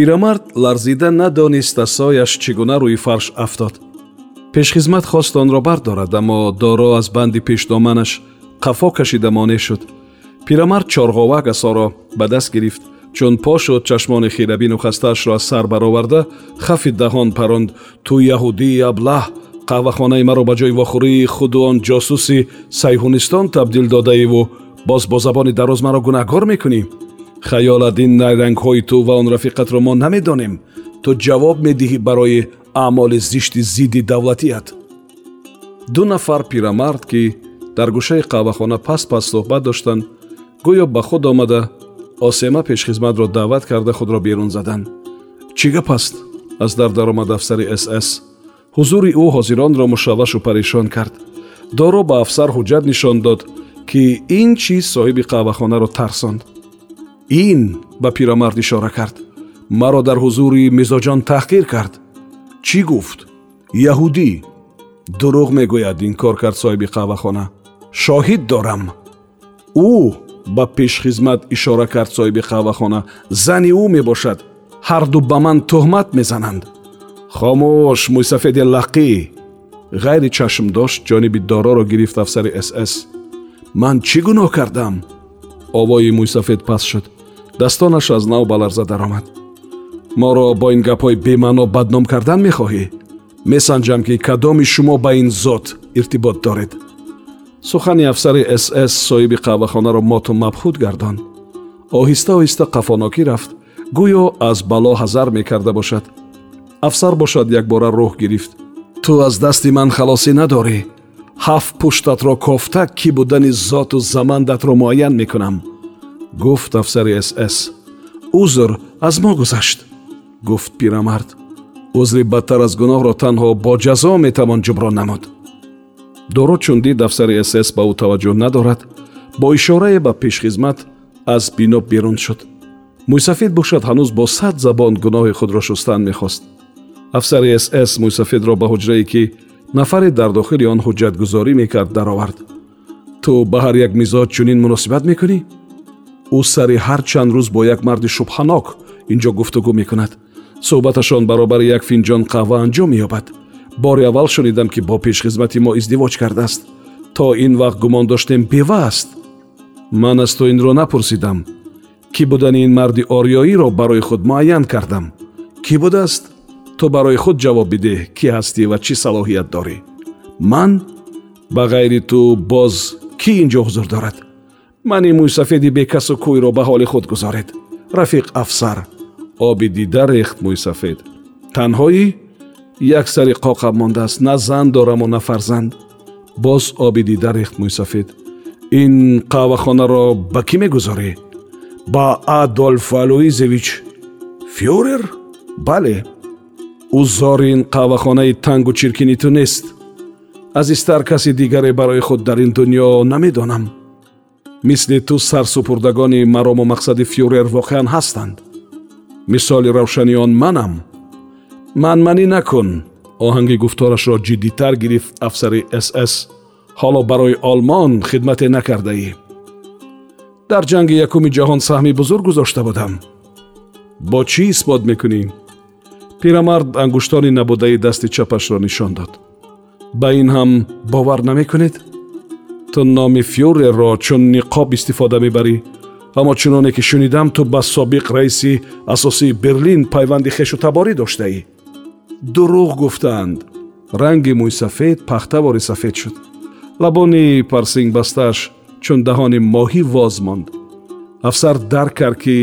пирамард ларзида надониста сояш чӣ гуна рӯи фарш афтод. Пешхизмат хост онро бардорад аммо доро аз банди пешдоманаш қафо кашида монеъ шуд. Пирамард чорғовак асоро ба даст гирифт. Чун по шуд чашмони хирабину хастаашро аз сар бароварда хафи таҳон паронд ту яҳудии аблаҳ қаҳвахонаи маро ба ҷои вохӯрии худу он ҷосуси сайҳунистон табдил додаиву боз бо забони дароз маро гунаҳгор мекунӣ хаёлат ин найрангҳои ту ва он рафиқатро мо намедонем. Ту ҷавоб медиҳӣ барои аъмоли зишти зидди давлатият. Ду нафар пирамард ки дар гӯшаи қаҳвахона паст суҳбат доштанд гӯё ба худ омада осема пешхизматро даъват карда худро берун заданд чӣ гап аст? Аз дар даромад афсари сс ҳузури ӯ ҳозиронро мушаввашу парешон кард. Доро ба афсар ҳуҷҷат нишон дод ки ин чиз соҳиби қаҳвахонаро тарсонд ин ба пирамард ишора кард маро дар ҳузури мизоҷон таҳқир кард чӣ гуфт яҳудӣ дурӯғ мегӯяд ин кор кард соҳиби қаҳвахона шоҳид дорам ӯ ба пешхизмат ишора кард соҳиби қаҳвахона зани ӯ мебошад ҳарду ба ман тӯҳмат мезананд хомӯш мӯйсафеди лақӣ ғайри чашм дошт ҷониби дороро гирифт афсари сс ман чӣ гуноҳ кардам овои мӯйсафед паст шуд дастонаш аз нав ба ларза даромад моро бо ин гапҳои бемаъно бадном кардан мехоҳӣ месанҷам ки кадоми шумо ба ин зот иртибот доред сухани афсари сс соҳиби қаҳвахонаро моту мабхуд гардон оҳиста оҳиста қафонокӣ рафт гӯё аз бало ҳазар мекарда бошад афсар бошад якбора рӯҳ гирифт ту аз дасти ман халосӣ надорӣ ҳафт пуштатро кофта кӣ будани зоту замандатро муайян мекунам гуфт афсари сс узр аз мо гузашт гуфт пирамард узри бадтар аз гуноҳро танҳо бо ҷазо метавон ҷуброн намуд доро чун дид афсари сс ба ӯ таваҷҷӯҳ надорад бо ишорае ба пешхизмат аз бино берун шуд мӯйсафед бошад ҳанӯз бо сад забон гуноҳи худро шустан мехост афсари сс мӯйсафедро ба ҳуҷрае ки нафаре дар дохили он ҳуҷҷатгузорӣ мекард даровард ту ба ҳар як мизоҷ чунин муносибат мекунӣ ӯ сари ҳар чанд рӯз бо як марди шубҳанок ин ҷо гуфтугӯ мекунад. Суҳбаташон баробари як финҷон қаҳва анҷом меёбад. Бори аввал шунидам ки бо пешхизмати мо издивоҷ кардааст. То ин вақт гумон доштем бева аст. Ман аз ту инро напурсидам. Кӣ будани ин марди ориёиро барои худ муайян кардам? Кӣ будааст? Ту барои худ ҷавоб бидеҳ кӣ ҳастӣ ва чӣ салоҳият дорӣ? Ман ба ғайри ту боз кӣ ин ҷо ҳузур дорад мани мӯйсафеди бекасу кӯйро ба ҳоли худ гузоред. Рафиқ афсар оби дида рехт мӯйсафед. Танҳоӣ як сари қоқам мондааст на зан дораму на фарзанд. Боз оби дида рехт мӯйсафед. Ин қаҳвахонаро ба кӣ мегузорӣ? Ба адольф алуизевич фюрер? Бале ӯ зори ин қаҳвахонаи тангу чиркини ту нест азизтар каси дигаре барои худ дар ин дуньё намедонам мисли ту сарсупурдагони марому мақсади фюрер воқеан ҳастанд мисоли равшани он манам манманӣ накун оҳанги гуфторашро ҷиддитар гирифт афсари сс ҳоло барои олмон хидмате накардаӣ дар ҷанги якуми ҷаҳон саҳми бузург гузошта будам бо чӣ исбот мекунӣ пирамард ангуштони набудаи дасти чапашро нишон дод ба ин ҳам бовар намекунед ту номи фюрерро чун ниқоб истифода мебарӣ. Аммо чуноне ки шунидам ту ба собиқ раиси асосии берлин пайванди хешутаборӣ доштаӣ. Дурӯғ гуфтаанд. Ранги мӯйсафед пахтавори сафед шуд. Лабони парсингбастааш чун даҳони моҳӣ воз монд. Афсар дарк кард ки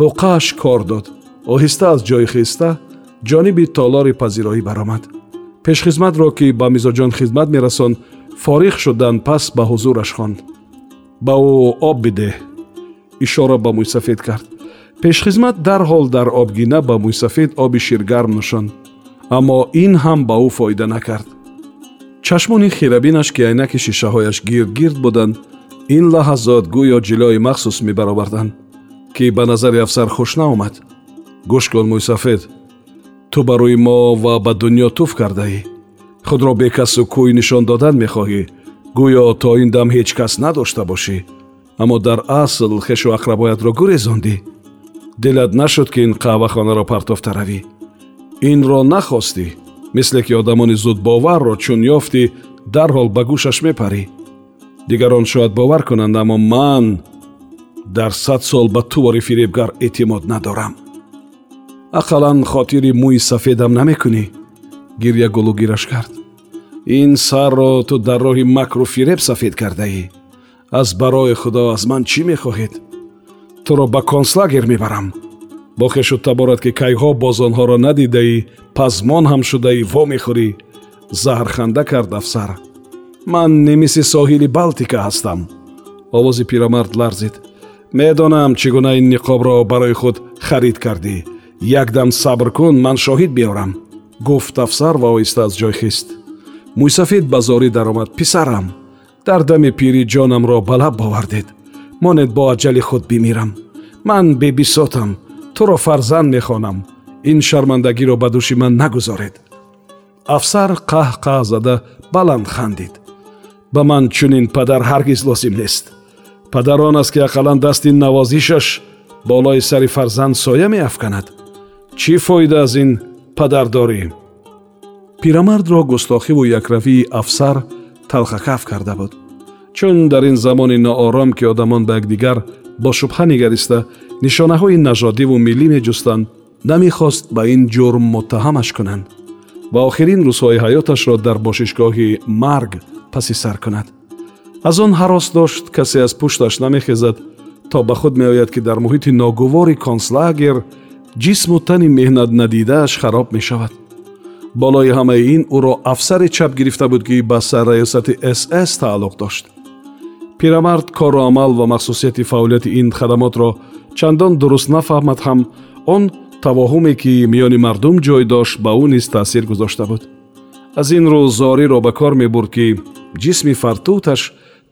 ҳуқааш кор дод. Оҳиста аз ҷои хиста ҷониби толори пазироӣ баромад. Пешхизматро ки ба мизоҷон хизмат мерасон фориғ шудан пас ба ҳузураш хонд ба ӯ об бидеҳ ишора ба мӯйсафед кард. Пешхизмат дарҳол дар обгина ба мӯйсафед оби ширгарм нӯшонд аммо ин ҳам ба ӯ фоида накард. Чашмони хирабинаш ки айнаки шишаҳояш гирдгирд буданд ин лаҳазот гӯё ҷилои махсус мебароварданд ки ба назари афсар хуш наомад. Гӯш кун мӯйсафед ту ба рӯи мо ва ба дуньё туф кардаӣ худро бекасу кӯй нишон додан мехоҳӣ. Гӯё то ин дам ҳеҷ кас надошта бошӣ. Аммо дар асл хешу ақрабоятро гурезондӣ. Дилат нашуд ки ин қаҳвахонаро партофта равӣ. Инро нахостӣ мисле ки одамони зудбоварро чун ёфтӣ дарҳол ба гӯшаш мепарӣ. Дигарон шояд бовар кунанд аммо ман дар сад сол ба тувори фиребгар эътимод надорам. Ақаллан хотири мӯи сафедам намекунӣ гирья гулугираш кард. Ин сарро ту дар роҳи макру фиреб сафед кардаӣ. Аз барои худо аз ман чӣ мехоҳед? Туро ба концлагер мебарам. Бо хешу таборат ки кайҳо бозонҳоро надидаӣ пазмон ҳам шудаӣ вомехӯрӣ заҳрханда кард афсар. Ман немиси соҳили балтика ҳастам овози пирамард ларзид. Медонам чӣ гуна ин ниқобро барои худ харид кардӣ. Якдам сабр кун ман шоҳид биёрам гуфт афсар ва оҳиста аз ҷой хист мӯйсафид ба зорӣ даромад писарам дар дами пирӣ ҷонамро ба лаб овардед монед бо аҷали худ бимирам ман бебисотам туро фарзанд мехонам ин шармандагиро ба дӯши ман нагузоред афсар қаҳ-қаҳ зада баланд хандид ба ман чунин падар ҳаргиз лозим нест падар он аст ки ақаллан дасти навозишаш болои сари фарзанд соя меафканад чӣ фоида аз ин падардорӣ. Пирамардро густохиву якравии афсар талхакаф карда буд. Чун дар ин замони ноором ки одамон ба якдигар бо шубҳа нигариста нишонаҳои нажодиву миллӣ меҷустанд намехост ба ин ҷурм муттаҳамаш кунанд. Ва охирин рӯзҳои ҳаёташро дар бошишгоҳи марг паси сар кунад. Аз он ҳарос дошт касе аз пушташ намехезад то ба худ меояд ки дар муҳити ногувори концлагер ҷисму тани меҳнатнадидааш хароб мешавад. Болои ҳамаи ин ӯро афсаре чап гирифта буд ки ба сарраёсати сс тааллуқ дошт. Пирамард кору амал ва махсусияти фаъолияти ин хадамотро чандон дуруст нафаҳмад ҳам он тавоҳуме ки миёни мардум ҷой дошт ба ӯ низ таъсир гузошта буд. Аз ин рӯ зориро ба кор мебурд ки ҷисми фартуташ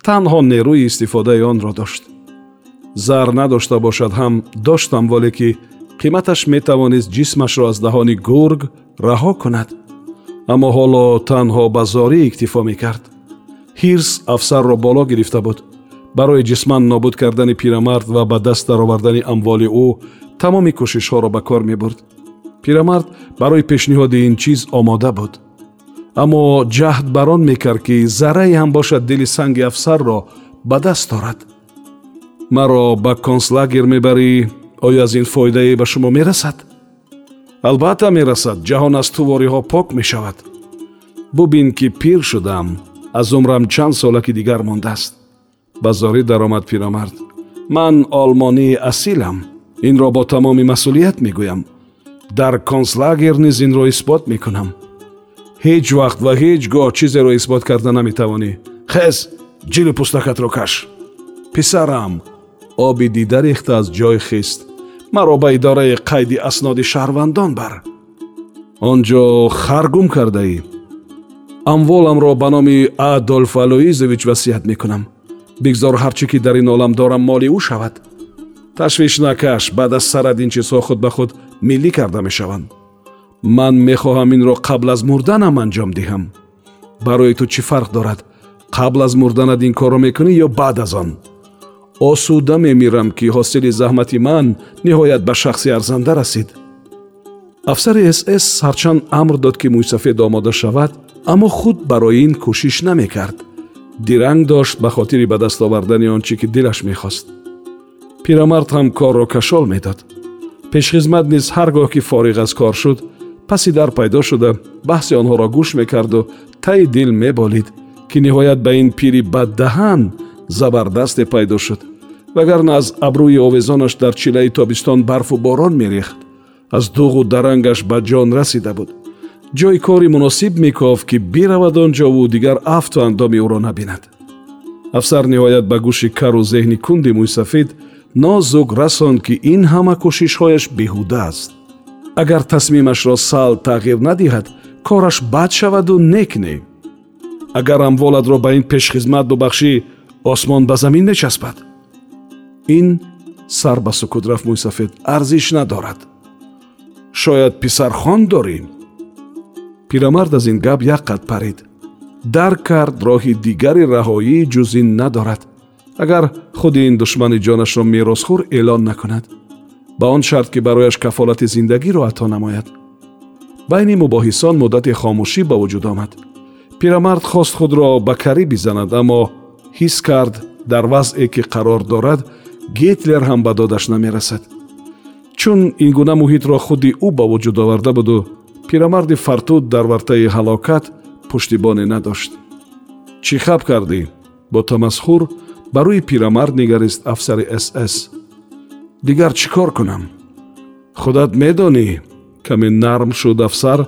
танҳо нерӯи истифодаи онро дошт. Зар надошта бошад ҳам доштам воле ки қиматаш метавонист ҷисмашро аз даҳони гург раҳо кунад. Аммо ҳоло танҳо ба зорӣ иктифо мекард. Ҳирс афсарро боло гирифта буд. Барои ҷисман нобуд кардани пирамард ва ба даст даровардани амволи ӯ тамоми кӯшишҳоро ба кор мебурд. Пирамард барои пешниҳоди ин чиз омода буд. Аммо ҷаҳд бар он мекард ки заррае ҳам бошад дили санги афсарро ба даст орад. Маро ба концлагер мебарӣ оё аз ин фоидае ба шумо мерасад? Албатта мерасад ҷаҳон аз тувориҳо пок мешавад. Бубин ки пир шудам аз умрам чанд солаки дигар мондааст. Ба зорӣ даромад пирамард ман олмонии асилам. Инро бо тамоми масъулият мегӯям. Дар концлагер низ инро исбот мекунам. Ҳеҷ вақт ва ҳеҷ гоҳ чизеро исбот карда наметавонӣ. Хез ҷили пӯстакатро каш. Писарам оби дида рехта аз ҷой хист маро ба идораи қайди асноди шаҳрвандон бар. Он ҷо харгум кардаӣ? Амволамро ба номи адольф алоизович васият мекунам. Бигзор ҳар чӣ ки дар ин олам дорам моли ӯ шавад. Ташвиш накаш баъд аз сарад ин чизҳо худ ба худ миллӣ карда мешаванд. Ман мехоҳам инро қабл аз мурданам анҷом диҳам. Барои ту чӣ фарқ дорад? Қабл аз мурданат ин корро мекунӣ ё баъд аз он осуда мемирам ки ҳосили заҳмати ман ниҳоят ба шахси арзанда расид. Афсари сс ҳарчанд амр дод ки мӯйсафед омода шавад аммо худ барои ин кӯшиш намекард. Диранг дошт ба хотири ба даст овардани он чӣ ки дилаш мехост. Пирамард ҳам корро кашол медод. Пешхизмат низ ҳар гоҳ ки фориғ аз кор шуд паси дар пайдо шуда баҳси онҳоро гӯш мекарду таи дил меболид ки ниҳоят ба ин пири баддаҳан забардасте пайдо шуд вагарна аз абрӯи овезонаш дар чилаи тобистон барфу борон мерехт. Аз дуғу дарангаш ба ҷон расида буд. Ҷойи кори муносиб мекофт ки биравад он ҷову дигар афту андоми ӯро набинад. Афсар ниҳоят ба гӯши кару зеҳни кунди мӯйсафед нозук расонд ки ин ҳама кӯшишҳояш беҳуда аст. Агар тасмимашро сал тағйир надиҳад кораш бад шаваду нек не агар амволадро ба ин пешхизмат бубахшӣ осмон ба замин мечаспад ин сар ба сукут рафт мӯйсафед арзиш надорад шояд писархон дорем пирамард аз ин гап як қад парид дарк кард роҳи дигари раҳоӣ ҷуз ин надорад агар худи ин душмани ҷонашро меросхӯр эълон накунад ба он шарт ки барояш кафолати зиндагиро ато намояд байни мубоҳисон муддати хомӯшӣ ба вуҷуд омад пирамард хост худро ба карӣ бизанад аммо ҳис кард дар вазъе ки қарор дорад гитлер ҳам ба додаш намерасад. Чун ин гуна муҳитро худи ӯ ба вуҷуд оварда буду пирамарди фартуд дар вартаи ҳалокат пуштибоне надошт. Чӣ хаб кардӣ? Бо тамасхур ба рӯи пирамард нигарист афсари сс дигар чӣ кор кунам? Худат медонӣ? Каме нарм шуд афсар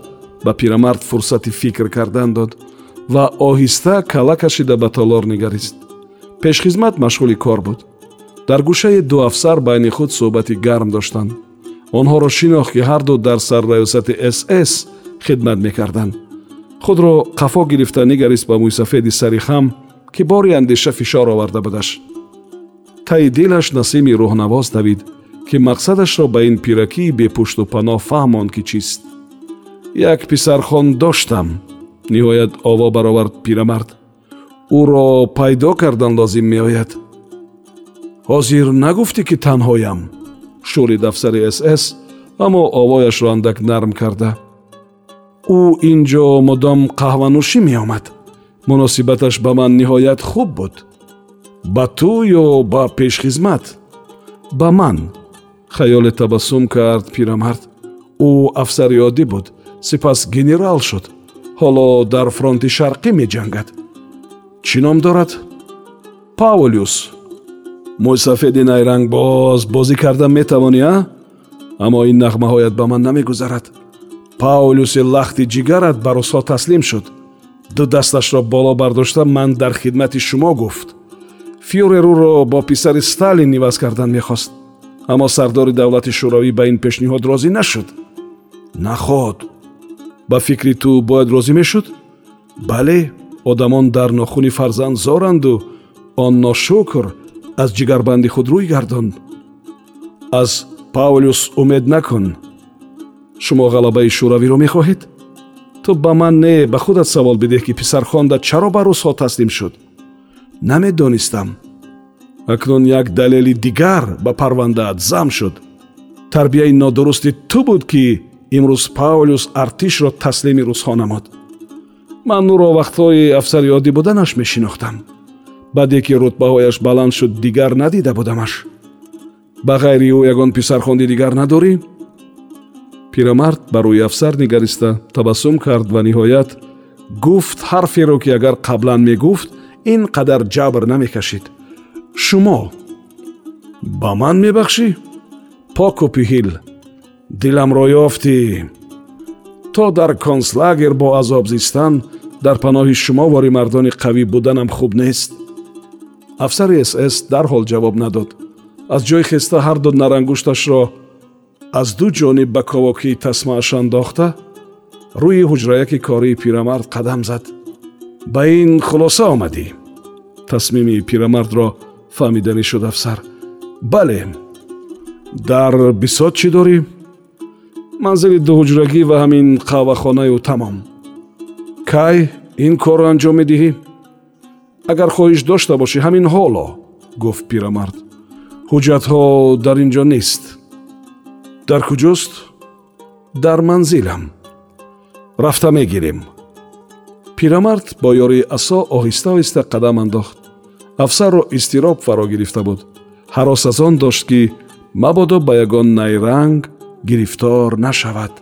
ба пирамард фурсати фикр кардан дод ва оҳиста кала кашида ба толор нигарист. Пешхизмат машғули кор буд дар гӯшаи ду афсар байни худ суҳбати гарм доштанд. Онҳоро шинохт ки ҳарду дар сарраёсати сс хидмат мекарданд. Худро қафо гирифта нигарист ба мӯйсафеди сари хам ки бори андеша фишор оварда будаш. Таи дилаш насими рӯҳнавоз давид ки мақсадашро ба ин пиракии бепушту паноҳ фаҳмонд ки чист. Як писархон доштам ниҳоят ово баровард пирамард. Ӯро пайдо кардан лозим меояд ҳозир нагуфтӣ ки танҳоям. Шӯрид афсари сс аммо овояшро андак нарм карда. Ӯ ин ҷо мудом қаҳванӯшӣ меомад. Муносибаташ ба ман ниҳоят хуб буд. Ба ту ё ба пешхизмат? Ба ман? Хаёле табассум кард пирамард. Ӯ афсари оддӣ буд. Сипас генерал шуд. Ҳоло дар фронти шарқӣ меҷангад. Чӣ ном дорад? Паулюс мӯйсафеди найранг боз бозӣ кардан метавонӣ а? Аммо ин нағмаҳоят ба ман намегузарад. Паулюси лахти ҷигарат ба русҳо таслим шуд. Ду дасташро боло бардошта ман дар хидмати шумо гуфт. Фюрер ӯро бо писари сталин иваз кардан мехост. Аммо сардори давлати шӯравӣ ба ин пешниҳод розӣ нашуд. Наход. Ба фикри ту бояд розӣ мешуд? Бале одамон дар нохуни фарзанд зоранду он ношукр аз ҷигарбанди худ рӯй гардон. Аз паулюс умед накун. Шумо ғалабаи шӯравиро мехоҳед? Ту ба ман не ба худат савол бидеҳ ки писархонда чаро ба рӯсҳо таслим шуд? Намедонистам акнун як далели дигар ба парвандаат зам шуд. Тарбияи нодурусти ту буд ки имрӯз паулюс артишро таслими рӯсҳо намуд. Ман ӯро вақтҳои афсари оддӣ буданаш мешинохтам баъде ки рутбаҳояш баланд шуд дигар надида будамаш. Ба ғайри ӯ ягон писархонди дигар надорӣ? Пирамард ба рӯи афсар нигариста табассум кард ва ниҳоят гуфт ҳарферо ки агар қаблан мегуфт ин қадар ҷабр намекашид. Шумо ба ман мебахшӣ? Поку пиҳил диламро ёфтӣ. То дар концлагер бо азоб зистан дар паноҳи шумо вори мардони қавӣ буданам хуб нест афсари сс дарҳол ҷавоб надод. Аз ҷои хеста ҳарду нарангушташро аз ду ҷониб ба ковокии тасмааш андохта рӯи ҳуҷраяки кории пирамард қадам зад. Ба ин хулоса омадӣ. Тасмими пирамардро фаҳмиданӣ шуд афсар. Бале дар бисот чӣ дорӣ? Манзили дуҳуҷрагӣ ва ҳамин қаҳвахонаю тамом. Кай ин корро анҷом медиҳӣ агар хоҳиш дошта бошӣ ҳамин ҳоло гуфт пирамард. Ҳуҷҷатҳо дар ин ҷо нест дар куҷост дар манзилам рафта мегирем пирамард бо ёрии асо оҳиста оҳиста қадам андохт. Афсарро изтироб фаро гирифта буд. Ҳарос аз он дошт ки мабодо ба ягон найранг гирифтор нашавад